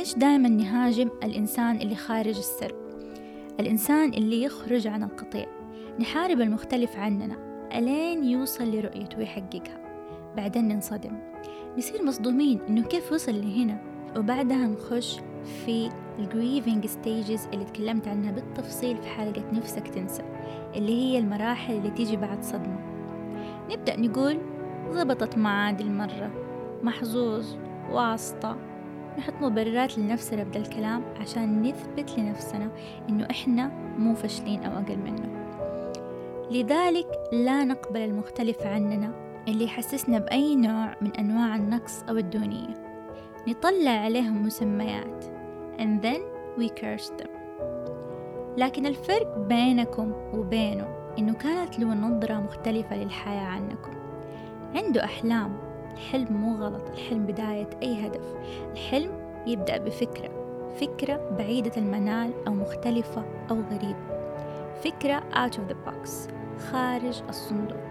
ليش دائما نهاجم الإنسان اللي خارج السرب؟ الإنسان اللي يخرج عن القطيع نحارب المختلف عننا. ألين يوصل لرؤيته ويحققها؟ بعدين ننصدم. نصير مصدومين إنه كيف وصل لهنا؟ وبعدها نخش في ال grieving stages اللي تكلمت عنها بالتفصيل في حلقة نفسك تنسى اللي هي المراحل اللي تيجي بعد صدمة. نبدأ نقول ضبطت معاه دي المرة. محظوظ. واسطة. نحط مبررات لنفسنا بدل الكلام عشان نثبت لنفسنا إنه إحنا مو فاشلين أو أقل منه. لذلك لا نقبل المختلف عننا اللي يحسسنا بأي نوع من أنواع النقص أو الدونية نطلع عليهم مسميات and then we curse them. لكن الفرق بينكم وبينه إنه كانت له نظرة مختلفة للحياة عنكم. عنده أحلام الحلم مو غلط الحلم بداية أي هدف. الحلم يبدأ بفكرة فكرة بعيدة المنال أو مختلفة أو غريبة. فكرة out of the box خارج الصندوق.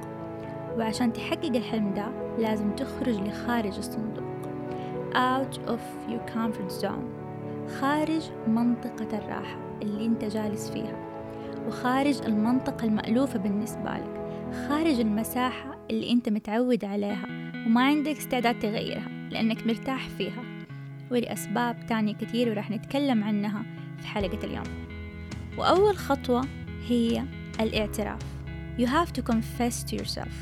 وعشان تحقق الحلم ده لازم تخرج لخارج الصندوق. Out of your comfort zone. خارج منطقة الراحة اللي أنت جالس فيها. وخارج المنطقة المألوفة بالنسبة لك. خارج المساحة اللي أنت متعود عليها. وما عندك استعداد تغيرها لأنك مرتاح فيها. ولأسباب تانية كتير وراح نتكلم عنها في حلقة اليوم. وأول خطوة هي الاعتراف. You have to confess to yourself.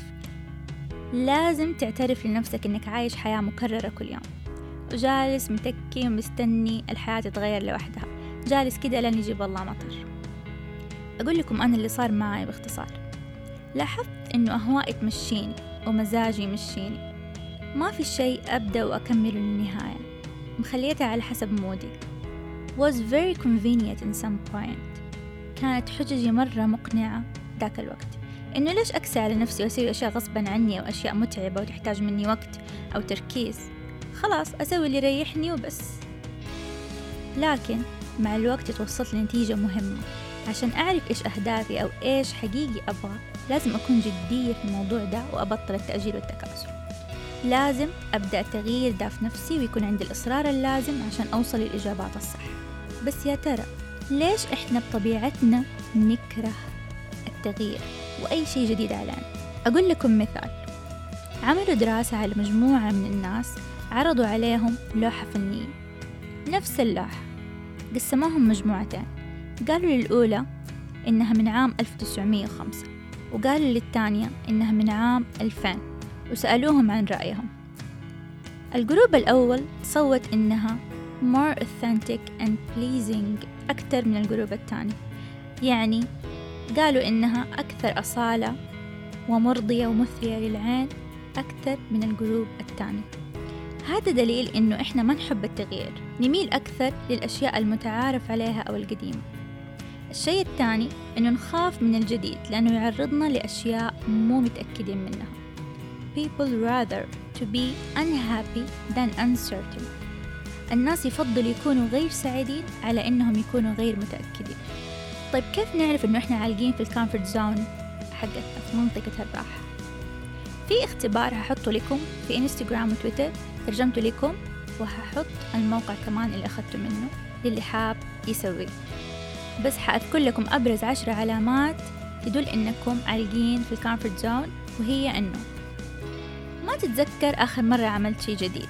لازم تعترف لنفسك إنك عايش حياة مكررة كل يوم. وجالس متكي ومستني الحياة تتغير لوحدها. جالس كده لين يجيب الله مطر. أقول لكم أنا اللي صار معي باختصار. لاحظت إنه أهوائي تمشيني ومزاجي يمشيني. ما في شيء أبدأ وأكمله للنهاية. مخليتها على حسب مودي. Was very convenient in some point. كانت حججي مرة مقنعة ذاك الوقت. إنه ليش أكسى على نفسي وأسوي أشياء غصبا عني أو أشياء متعبة وتحتاج مني وقت أو تركيز؟ خلاص أسوي اللي يريحني وبس. لكن مع الوقت توصلت لنتيجة مهمة. عشان أعرف إيش أهدافي أو إيش حقيقي أبغى لازم أكون جدية في الموضوع ده وأبطل التأجيل والتكاسل لازم أبدأ التغيير ده في نفسي ويكون عندي الإصرار اللازم عشان أوصل للإجابات الصح. بس يا ترى ليش إحنا بطبيعتنا نكره التغيير وأي شيء جديد علينا أقول لكم مثال. عملوا دراسة على مجموعة من الناس عرضوا عليهم لوحة فنية. نفس اللوحة. قسموهم مجموعتين. قالوا للأولى إنها من عام 1905 وقالوا للثانية إنها من عام 2000 وسألوهم عن رأيهم. ال group الأول صوت إنها more authentic and pleasing أكثر من ال group الثاني. يعني قالوا إنها أكثر أصالة ومرضية ومثرية للعين أكثر من الجروب الثاني. هذا دليل إنه إحنا ما نحب التغيير. نميل أكثر للأشياء المتعارف عليها أو القديمة. الشيء الثاني إنه نخاف من الجديد لأنه يعرضنا لأشياء مو متأكدين منها. People rather to be unhappy than uncertain. الناس يفضلوا يكونوا غير سعيدين على إنهم يكونوا غير متأكدين. طيب كيف نعرف إنه إحنا عالقين في ال comfort zone حقتنا في منطقة الراحة في اختبار هحطه لكم في إنستغرام وتويتر ترجمته لكم وهحط الموقع كمان اللي أخذته منه للي حاب يسويه. بس حأذكر لكم أبرز عشر علامات تدل إنكم عالقين في ال comfort zone وهي إنه ما تتذكر آخر مرة عملت شي جديد.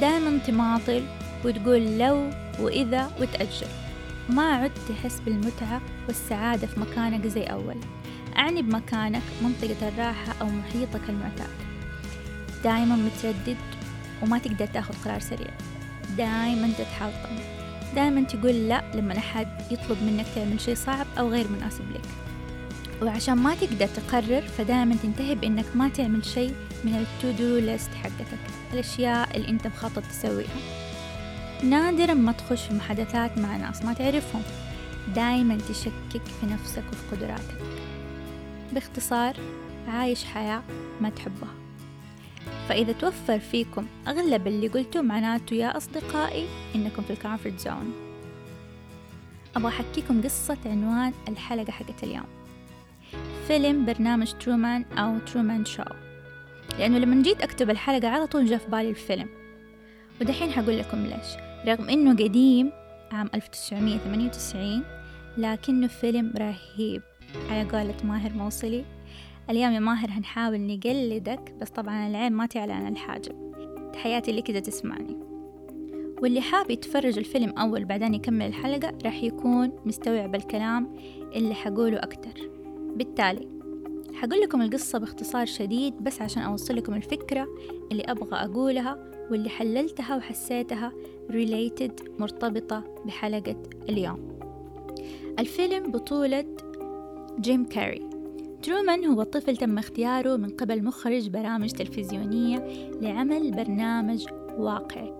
دائما تماطل وتقول لو وإذا وتأجل ما عدت تحس بالمتعة والسعادة في مكانك زي أول. أعني بمكانك منطقة الراحة أو محيطك المعتاد. دائما متردد وما تقدر تأخذ قرار سريع. دائما تتحطم دائما تقول لا لما أحد يطلب منك تعمل شيء صعب أو غير مناسب لك. وعشان ما تقدر تقرر فدائما تنتهي بإنك ما تعمل شيء من ال to-do list حقتك الأشياء اللي أنت مخطط تسويها. نادرا ما تخش في محادثات مع ناس ما تعرفهم. دايما تشكك في نفسك وفي قدراتك. باختصار عايش حياة ما تحبها. فإذا توفر فيكم أغلب اللي قلته معناته يا أصدقائي إنكم في ال comfort zone أبغى أحكيكم قصة عنوان الحلقة حقت اليوم. فيلم برنامج ترومان أو ترومان شو لأنه لما جيت أكتب الحلقة على طول جاء في بالي الفيلم. ودحين حقول لكم ليش. رغم إنه قديم عام 1998 لكنه فيلم رهيب. على قولة ماهر موصلي اليوم يا ماهر هنحاول نقلدك بس طبعا العين ما تعلن عن الحاجب تحياتي لك إذا تسمعني. واللي حاب يتفرج الفيلم أول بعدين يكمل الحلقة راح يكون مستوعب الكلام اللي حقوله أكتر. بالتالي حقول لكم القصة باختصار شديد بس عشان أوصل لكم الفكرة اللي أبغى أقولها واللي حللتها وحسيتها related مرتبطة بحلقة اليوم. الفيلم بطولة جيم كاري. ترومان هو طفل تم اختياره من قبل مخرج برامج تلفزيونية لعمل برنامج واقعي.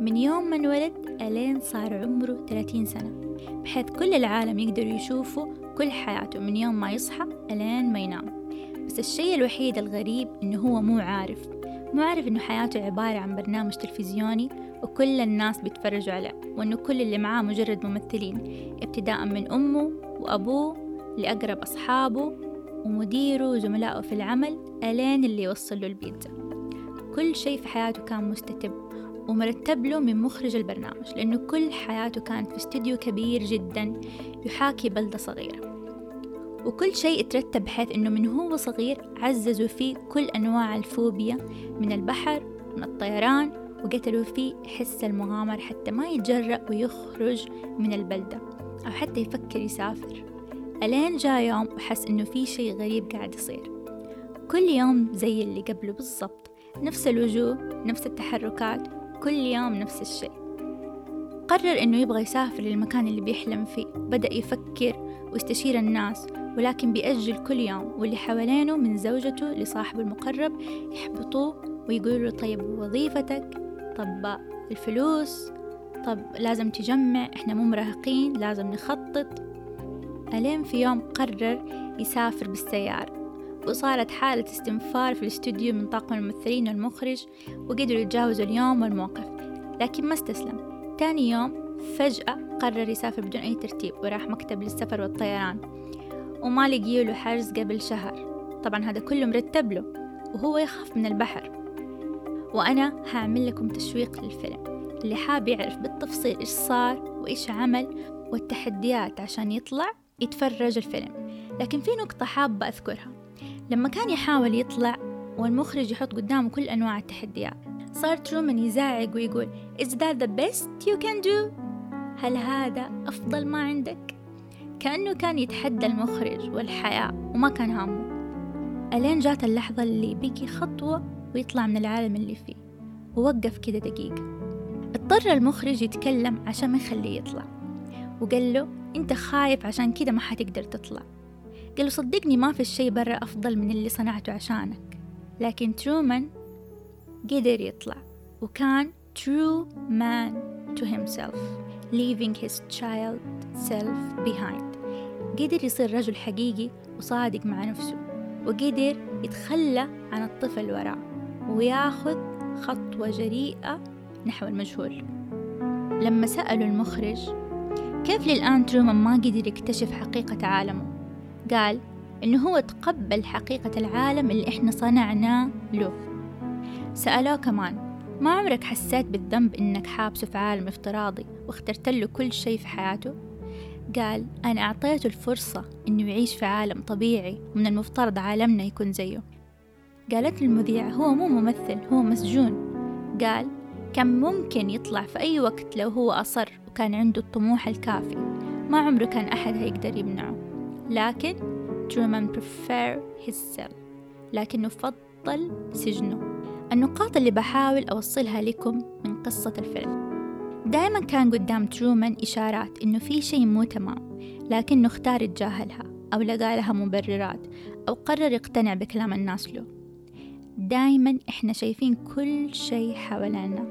من يوم ما انولد إلين صار عمره 30 سنة. بحيث كل العالم يقدروا يشوفوا كل حياته من يوم ما يصحى ألين ما ينام. بس الشيء الوحيد الغريب إنه هو مو عارف. مو عارف إنه حياته عبارة عن برنامج تلفزيوني وكل الناس بيتفرجوا عليه وإنه كل اللي معاه مجرد ممثلين. ابتداء من أمه وأبوه لأقرب أصحابه ومديره وزملائه في العمل ألين اللي يوصل له البيتزا. كل شيء في حياته كان مستتب. ومرتب له من مخرج البرنامج لأنه كل حياته كانت في استوديو كبير جدا يحاكي بلدة صغيرة. وكل شيء اترتب بحيث أنه من هو صغير عززوا فيه كل أنواع الفوبيا من البحر من الطيران وقتلوا فيه حس المغامرة حتى ما يتجرأ ويخرج من البلدة أو حتى يفكر يسافر. ألين جاء يوم وحس إنه في شي غريب قاعد يصير. كل يوم زي اللي قبله بالضبط نفس الوجوه نفس التحركات كل يوم نفس الشيء. قرر إنه يبغى يسافر للمكان اللي بيحلم فيه. بدأ يفكر ويستشير الناس ولكن بيأجل كل يوم. واللي حوالينه من زوجته لصاحبه المقرب يحبطوه ويقولوا له طيب وظيفتك؟ طب الفلوس؟ طب لازم تجمع إحنا مو مراهقين لازم نخطط. ألين في يوم قرر يسافر بالسيارة. وصارت حالة استنفار في الاستوديو من طاقم الممثلين والمخرج وقدروا يتجاوزوا اليوم والموقف لكن ما استسلم. تاني يوم فجأة قرر يسافر بدون أي ترتيب وراح مكتب للسفر والطيران. وما لقيوا له حجز قبل شهر. طبعا هذا كله مرتب له وهو يخاف من البحر. وأنا هعمل لكم تشويق للفيلم. اللي حاب يعرف بالتفصيل إيش صار وإيش عمل والتحديات عشان يطلع يتفرج الفيلم. لكن في نقطة حابة أذكرها. لما كان يحاول يطلع والمخرج يحط قدامه كل أنواع التحديات صار ترومان يزعق ويقول Is that the best you can do؟ هل هذا أفضل ما عندك؟ كأنه كان يتحدى المخرج والحياة وما كان هامه ألين جات اللحظة اللي بيكي خطوة ويطلع من العالم اللي فيه ووقف كده دقيقة اضطر المخرج يتكلم عشان ما يخليه يطلع وقال له أنت خايف عشان كده ما حتقدر تطلع قال له صدقني ما في شي برا أفضل من اللي صنعته عشانك. لكن ترومان قدر يطلع وكان true man to himself leaving his child self behind. قدر يصير رجل حقيقي وصادق مع نفسه وقدر يتخلى عن الطفل وراه وياخذ خطوة جريئة نحو المجهول. لما سألوا المخرج كيف للآن ترومان ما قدر يكتشف حقيقة عالمه؟ قال إنه هو تقبل حقيقة العالم اللي إحنا صنعناه له. سألوه كمان ما عمرك حسيت بالذنب إنك حابسه في عالم افتراضي واخترت له كل شيء في حياته؟ قال أنا أعطيته الفرصة إنه يعيش في عالم طبيعي ومن المفترض عالمنا يكون زيه. قالت المذيعة هو مو ممثل هو مسجون. قال كان ممكن يطلع في أي وقت لو هو أصر وكان عنده الطموح الكافي. ما عمره كان أحد هيقدر يمنعه. لكن ترومان prefer his cell. لكنه فضل سجنه. النقاط اللي بحاول أوصلها لكم من قصة الفيلم. دائما كان قدام ترومان إشارات إنه في شيء مو تمام لكنه اختار يتجاهلها أو لقى لها مبررات أو قرر يقتنع بكلام الناس له. دائما إحنا شايفين كل شيء حوالينا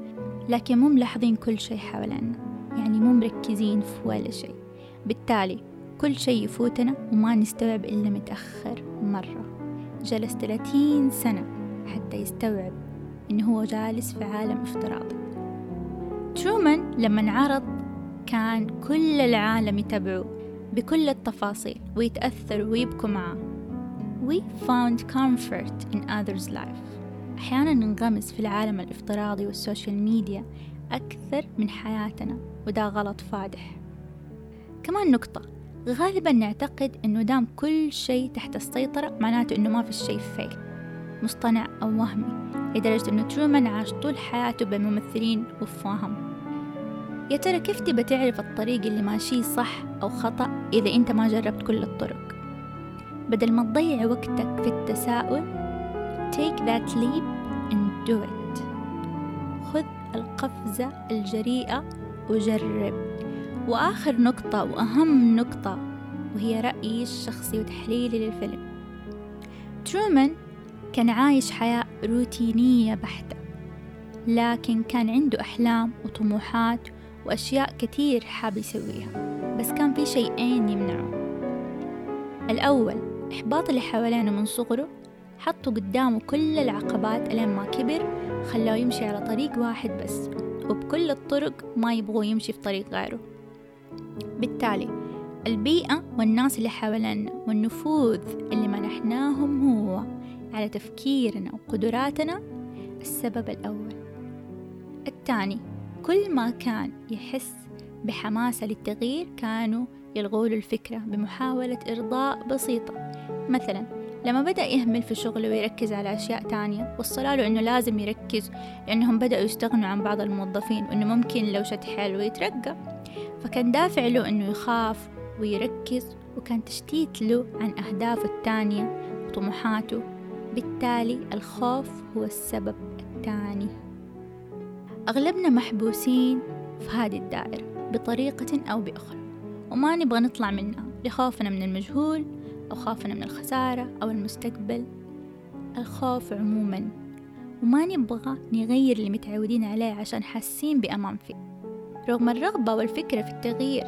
لكن مو ملاحظين كل شيء حوالينا. يعني مو مركزين في ولا شيء. بالتالي كل شيء يفوتنا وما نستوعب إلا متأخر مرة. جلس 30 سنة حتى يستوعب إنه هو جالس في عالم افتراضي. ترومان لما انعرض كان كل العالم يتابعوه بكل التفاصيل ويتأثروا ويبكوا معاه We found comfort in others' life. أحيانا ننغمس في العالم الافتراضي وال social media أكثر من حياتنا وده غلط فادح. كمان نقطة. غالبا نعتقد إنه دام كل شيء تحت السيطرة معناته إنه ما في شيء fake مصطنع أو وهمي. لدرجة إنه ترومان عاش طول حياته بممثلين وفاهم. يا ترى كيف تبى تعرف الطريق اللي ماشيه صح أو خطأ إذا أنت ما جربت كل الطرق؟ بدل ما تضيع وقتك في التساؤل take that leap and do it. خذ القفزة الجريئة وجرب. وآخر نقطة وأهم نقطة وهي رأيي الشخصي وتحليلي للفيلم. ترومان كان عايش حياة روتينية بحتة لكن كان عنده أحلام وطموحات وأشياء كتير حاب يسويها بس كان في شيئين يمنعه. الأول إحباط اللي حوالينه من صغره حطوا قدامه كل العقبات ألين ما كبر خلاه يمشي على طريق واحد بس وبكل الطرق ما يبغوا يمشي في طريق غيره. بالتالي البيئة والناس اللي حوالينا والنفوذ اللي منحناهم هو على تفكيرنا وقدراتنا السبب الأول. الثاني كل ما كان يحس بحماسة للتغيير كانوا يلغوا له الفكرة بمحاولة إرضاء بسيطة. مثلا لما بدأ يهمل في شغله ويركز على أشياء تانية وصلوا له إنه لازم يركز لأنهم بدأوا يستغنوا عن بعض الموظفين وإنه ممكن لو شد حيله يترقى. فكان دافع له إنه يخاف ويركز وكان تشتيت له عن أهدافه التانية وطموحاته. بالتالي الخوف هو السبب الثاني. أغلبنا محبوسين في هذه الدائرة بطريقة أو بأخرى وما نبغى نطلع منها لخوفنا من المجهول أو خوفنا من الخسارة أو المستقبل. الخوف عموما. وما نبغى نغير اللي متعودين عليه عشان حاسين بأمان فيه. رغم الرغبة والفكرة في التغيير.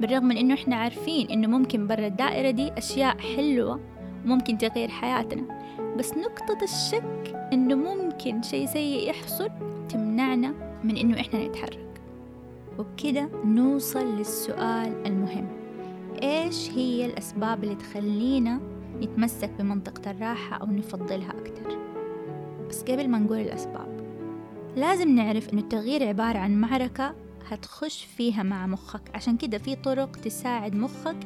بالرغم من إنه إحنا عارفين إنه ممكن برا الدائرة دي أشياء حلوة وممكن تغير حياتنا. بس نقطة الشك إنه ممكن شيء سيء يحصل تمنعنا من إنه إحنا نتحرك. وبكده نوصل للسؤال المهم. إيش هي الأسباب اللي تخلينا نتمسك بمنطقة الراحة أو نفضلها أكتر؟ بس قبل ما نقول الأسباب لازم نعرف إنه التغيير عبارة عن معركة هتخش فيها مع مخك. عشان كده في طرق تساعد مخك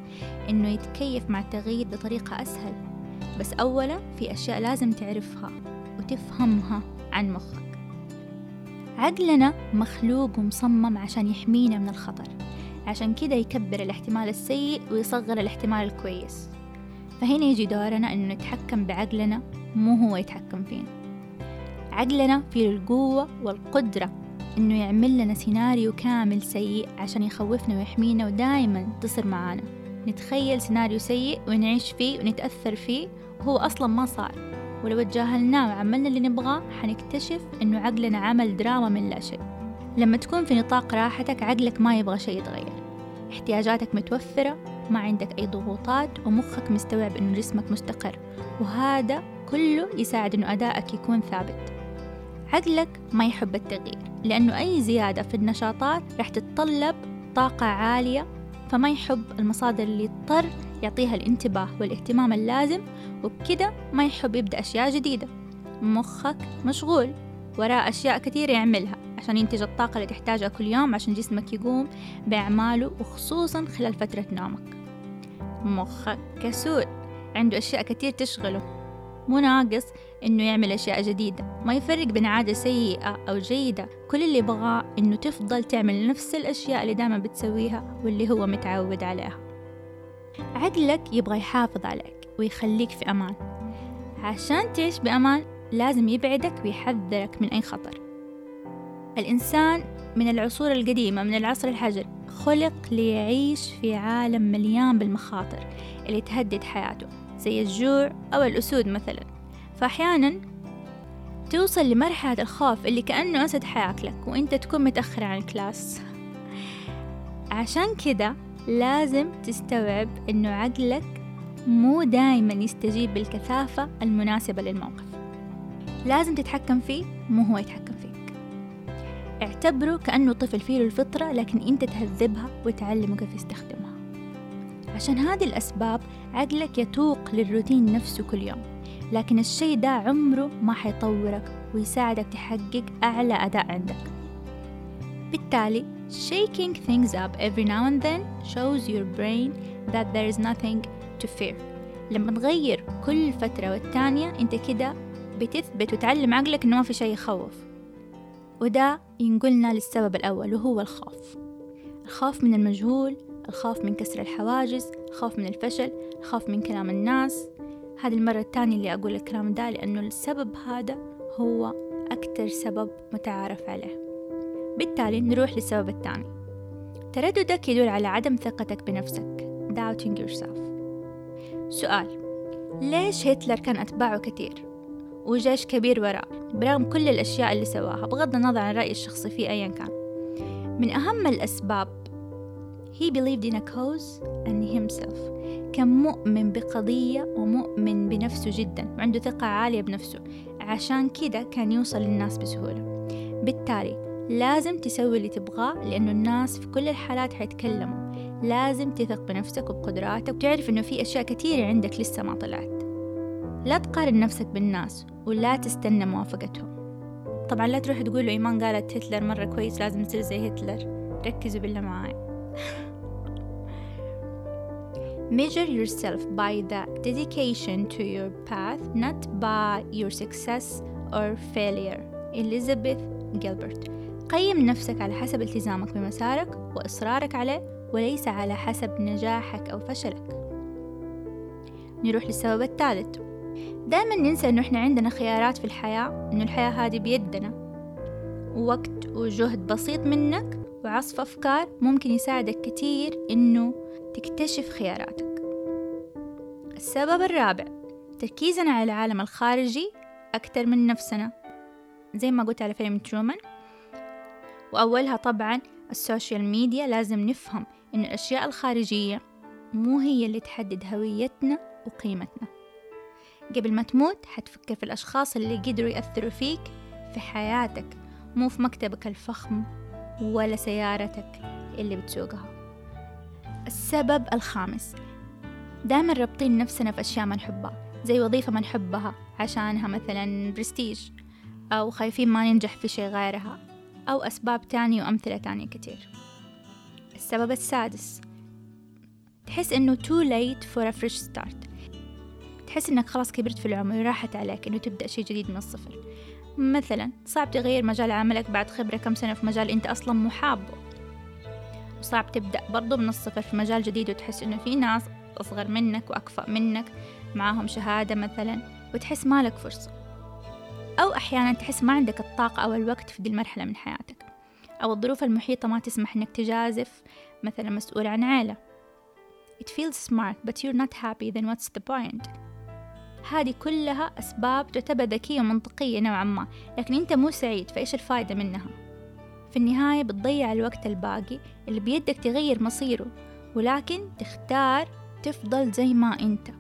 إنه يتكيف مع التغيير بطريقة أسهل. بس أولا في أشياء لازم تعرفها وتفهمها عن مخك. عقلنا مخلوق ومصمم عشان يحمينا من الخطر. عشان كده يكبر الاحتمال السيء ويصغر الاحتمال الكويس. فهنا يجي دورنا إنه نتحكم بعقلنا مو هو يتحكم فينا. عقلنا فيه القوة والقدرة إنه يعمل لنا سيناريو كامل سيء عشان يخوفنا ويحمينا ودايما تصير معانا. نتخيل سيناريو سيء ونعيش فيه ونتأثر فيه وهو أصلا ما صار. ولو تجاهلناه وعملنا اللي نبغاه حنكتشف إنه عقلنا عمل دراما من لا شيء. لما تكون في نطاق راحتك عقلك ما يبغى شيء يتغير. احتياجاتك متوفرة ما عندك أي ضغوطات ومخك مستوعب إنه جسمك مستقر. وهذا كله يساعد إنه أدائك يكون ثابت. عقلك ما يحب التغيير لأنه أي زيادة في النشاطات راح تتطلب طاقة عالية فما يحب المصادر اللي يضطر يعطيها الانتباه والاهتمام اللازم وبكده ما يحب يبدأ أشياء جديدة. مخك مشغول وراء أشياء كثيرة يعملها. عشان ينتج الطاقة اللي تحتاجها كل يوم عشان جسمك يقوم بأعماله وخصوصا خلال فترة نومك. مخك كسول. عنده أشياء كتير تشغله. مو ناقص إنه يعمل أشياء جديدة. ما يفرق بين عادة سيئة أو جيدة. كل اللي يبغاه إنه تفضل تعمل نفس الأشياء اللي دائما بتسويها واللي هو متعود عليها. عقلك يبغى يحافظ عليك ويخليك في أمان. عشان تعيش بأمان لازم يبعدك ويحذرك من أي خطر. الإنسان من العصور القديمة من العصر الحجري خلق ليعيش في عالم مليان بالمخاطر اللي تهدد حياته زي الجوع أو الأسود مثلا. فأحيانا توصل لمرحلة الخوف اللي كأنه أسد حياكلك وإنت تكون متأخر عن الكلاس. عشان كده لازم تستوعب إنه عقلك مو دايما يستجيب بالكثافة المناسبة للموقف. لازم تتحكم فيه مو هو يتحكم فيك اعتبره كأنه طفل فيه الفطرة لكن أنت تهذبها وتعلمه كيف يستخدمها. عشان هذه الأسباب عقلك يتوق للروتين نفسه كل يوم. لكن الشي ده عمره ما حيطورك ويساعدك تحقق أعلى أداء عندك. بالتالي shaking things up every now and then shows your brain that there is nothing to fear. لما تغير كل فترة والتانية أنت كده بتثبت وتعلم عقلك إنه ما في شيء يخوف. وده ينقلنا للسبب الأول وهو الخوف. الخوف من المجهول الخوف من كسر الحواجز الخوف من الفشل الخوف من كلام الناس. هذه المرة الثانية اللي أقول الكلام ده لأنه السبب هذا هو أكتر سبب متعارف عليه. بالتالي نروح للسبب الثاني. ترددك يدل على عدم ثقتك بنفسك. Doubting yourself. سؤال. ليش هتلر كان أتباعه كثير؟ وجيش كبير وراء برغم كل الأشياء اللي سواها بغض النظر عن رأيي الشخصي فيه أيا كان. من أهم الأسباب he believed in a cause and himself. كان مؤمن بقضية ومؤمن بنفسه جدا وعنده ثقة عالية بنفسه. عشان كده كان يوصل للناس بسهولة. بالتالي لازم تسوي اللي تبغاه لأنه الناس في كل الحالات حيتكلموا. لازم تثق بنفسك وبقدراتك وتعرف إنه في أشياء كثيرة عندك لسه ما طلعت. لا تقارن نفسك بالناس ولا تستنى موافقتهم. طبعا لا تروح تقول إيمان قالت هتلر مرة كويس لازم تصير زي هتلر. ركزوا بالله معاي. Measure yourself by the dedication to your path, not by your success or failure. Elizabeth Gilbert. قيم نفسك على حسب التزامك بمسارك وإصرارك عليه وليس على حسب نجاحك أو فشلك. نروح للسبب الثالث. دائما ننسى إنه إحنا عندنا خيارات في الحياة إنه الحياة هذه بيدنا. وقت وجهد بسيط منك وعصف أفكار ممكن يساعدك كتير إنه تكتشف خياراتك. السبب الرابع تركيزنا على العالم الخارجي أكثر من نفسنا. زي ما قلت على فيلم ترومان. وأولها طبعا ال social media لازم نفهم إن الأشياء الخارجية مو هي اللي تحدد هويتنا وقيمتنا. قبل ما تموت حتفكر في الأشخاص اللي قدروا يأثروا فيك في حياتك مو في مكتبك الفخم ولا سيارتك اللي بتسوقها. السبب الخامس دائما رابطين نفسنا في أشياء ما نحبها زي وظيفة ما نحبها عشانها مثلا برستيج أو خايفين ما ننجح في شيء غيرها أو أسباب تانية وأمثلة تانية كتير. السبب السادس تحس إنه too late for a fresh start. تحس إنك خلاص كبرت في العمر وراحت عليك إنه تبدأ شيء جديد من الصفر. مثلا صعب تغير مجال عملك بعد خبرة كم سنة في مجال أنت أصلا مو حابه. وصعب تبدأ برضو من الصفر في مجال جديد وتحس إنه في ناس أصغر منك وأكفأ منك معاهم شهادة مثلا وتحس مالك فرصة. أو أحيانا تحس ما عندك الطاقة أو الوقت في دي المرحلة من حياتك. أو الظروف المحيطة ما تسمح إنك تجازف مثلا مسؤول عن عيلة. It feels smart but you're not happy then what's the point? هذه كلها أسباب تعتبر ذكية ومنطقية نوعا ما لكن أنت مو سعيد فإيش الفايدة منها؟ في النهاية بتضيع الوقت الباقي اللي بيدك تغير مصيره ولكن تختار تفضل زي ما أنت.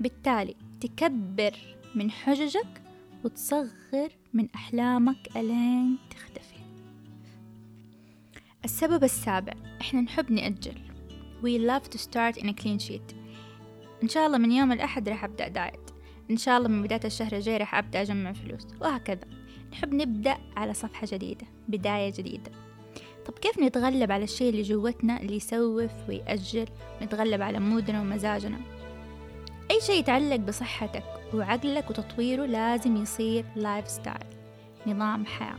بالتالي تكبر من حججك وتصغر من أحلامك ألين تختفي. السبب السابع إحنا نحب نأجل. We love to start in a clean sheet. إن شاء الله من يوم الأحد راح أبدأ دايت. إن شاء الله من بداية الشهر الجاي راح أبدأ أجمع فلوس. وهكذا. نحب نبدأ على صفحة جديدة بداية جديدة. طب كيف نتغلب على الشيء اللي جوتنا اللي يسوف ويأجل؟ نتغلب على مودنا ومزاجنا. أي شيء يتعلق بصحتك وعقلك وتطويره لازم يصير lifestyle نظام حياة.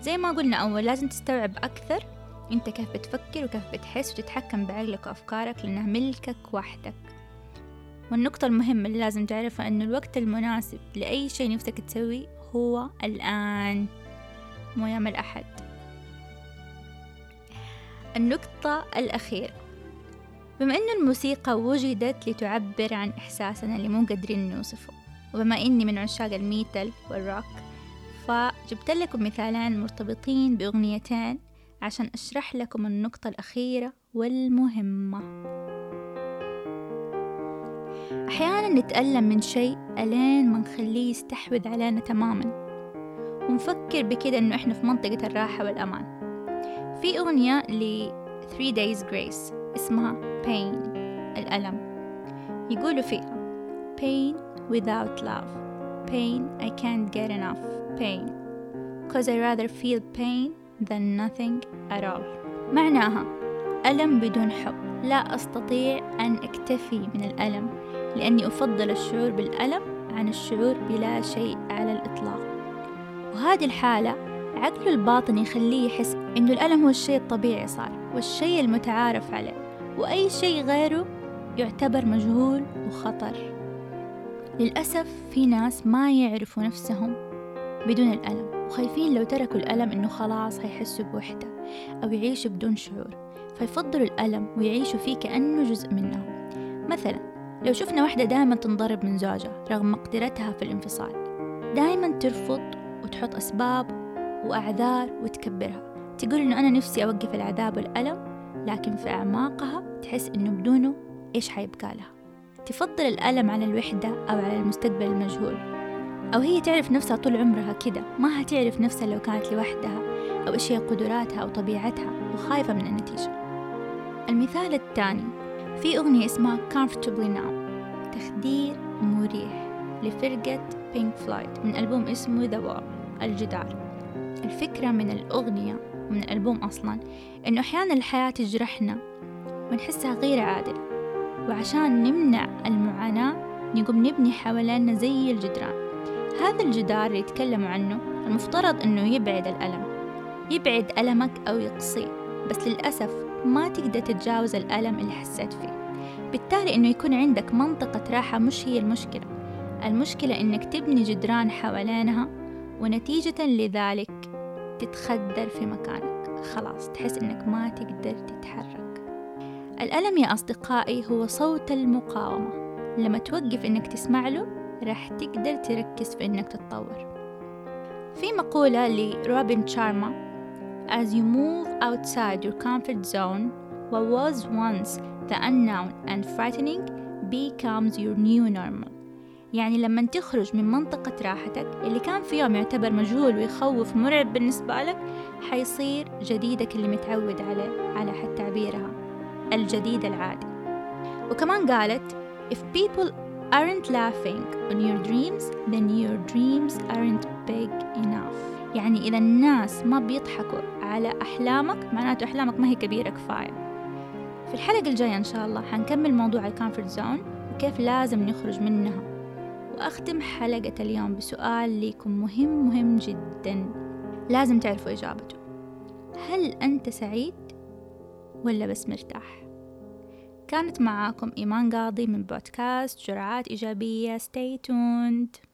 زي ما قلنا أول لازم تستوعب أكثر. أنت كيف بتفكر وكيف بتحس وتتحكم بعقلك وأفكارك لأنها ملكك وحدك. والنقطة المهمة اللي لازم تعرفها أنه الوقت المناسب لأي شيء نفسك تسويه هو الآن مو يوم الأحد. النقطة الأخيرة. بما أن الموسيقى وجدت لتعبر عن إحساسنا اللي مو قادرين نوصفه وبما إني من عشاق الميتال والروك فجبت لكم مثالين مرتبطين بأغنيتين عشان أشرح لكم النقطة الأخيرة والمهمة. أحيانا نتألم من شيء ألين ما نخليه يستحوذ علينا تماما. ونفكر بكده إنه إحنا في منطقة الراحة والأمان. في أغنية ل 3 Days Grace اسمها pain الألم. يقولوا فيها pain without love. Pain I can't get enough. Pain. Cause I rather feel pain than nothing at all. معناها ألم بدون حب. لا أستطيع أن أكتفي من الألم. لأني أفضل الشعور بالألم عن الشعور بلا شيء على الإطلاق. وهذه الحالة عقله الباطن يخليه يحس إنه الألم هو الشيء الطبيعي صار والشيء المتعارف عليه وأي شيء غيره يعتبر مجهول وخطر. للأسف في ناس ما يعرفوا نفسهم بدون الألم وخايفين لو تركوا الألم إنه خلاص هيحسوا بوحدة أو يعيشوا بدون شعور فيفضلوا الألم ويعيشوا فيه كأنه جزء منهم. مثلا لو شفنا واحدة دائما تنضرب من زوجها رغم مقدرتها في الانفصال. دائما ترفض وتحط أسباب وأعذار وتكبرها. تقول إنه أنا نفسي أوقف العذاب والألم لكن في أعماقها تحس إنه بدونه إيش حيبقى لها. تفضل الألم على الوحدة أو على المستقبل المجهول. أو هي تعرف نفسها طول عمرها كده ما هتعرف نفسها لو كانت لوحدها أو إيش هي قدراتها أو طبيعتها وخايفة من النتيجة. المثال الثاني. في أغنية اسمها Comfortably Now. تخدير مريح لفرقة بينك فلويد من ألبوم اسمه The Wall الجدار. الفكرة من الأغنية ومن الألبوم أصلا إنه أحيانا الحياة تجرحنا ونحسها غير عادلة وعشان نمنع المعاناة نقوم نبني حوالينا زي الجدران. هذا الجدار اللي يتكلموا عنه المفترض إنه يبعد الألم. يبعد ألمك أو يقصيه بس للأسف ما تقدر تتجاوز الألم اللي حسيت فيه. بالتالي إنه يكون عندك منطقة راحة مش هي المشكلة. المشكلة إنك تبني جدران حوالينها ونتيجة لذلك تتخدر في مكانك. خلاص تحس إنك ما تقدر تتحرك. الألم يا أصدقائي هو صوت المقاومة. لما توقف إنك تسمع له راح تقدر تركز في إنك تتطور. في مقولة لروبن شارما As you move outside your comfort zone, what was once the unknown and frightening becomes your new normal. يعني لما تخرج من منطقة راحتك اللي كان في يوم يعتبر مجهول ويخوف مرعب بالنسبة لك حيصير جديدك اللي متعود عليه على حد تعبيرها الجديد العادي وكمان قالت If people aren't laughing on your dreams then your dreams aren't big enough يعني إذا الناس ما بيضحكوا على أحلامك. معناته أحلامك ما هي كبيرة كفاية. في الحلقة الجاية إن شاء الله حنكمل موضوع الكامفورت زون وكيف لازم نخرج منها. وأختم حلقة اليوم بسؤال ليكم مهم مهم جدا. لازم تعرفوا إجابته. هل أنت سعيد ولا بس مرتاح؟ كانت معاكم إيمان قاضي من بودكاست جرعات إيجابية. Stay tuned.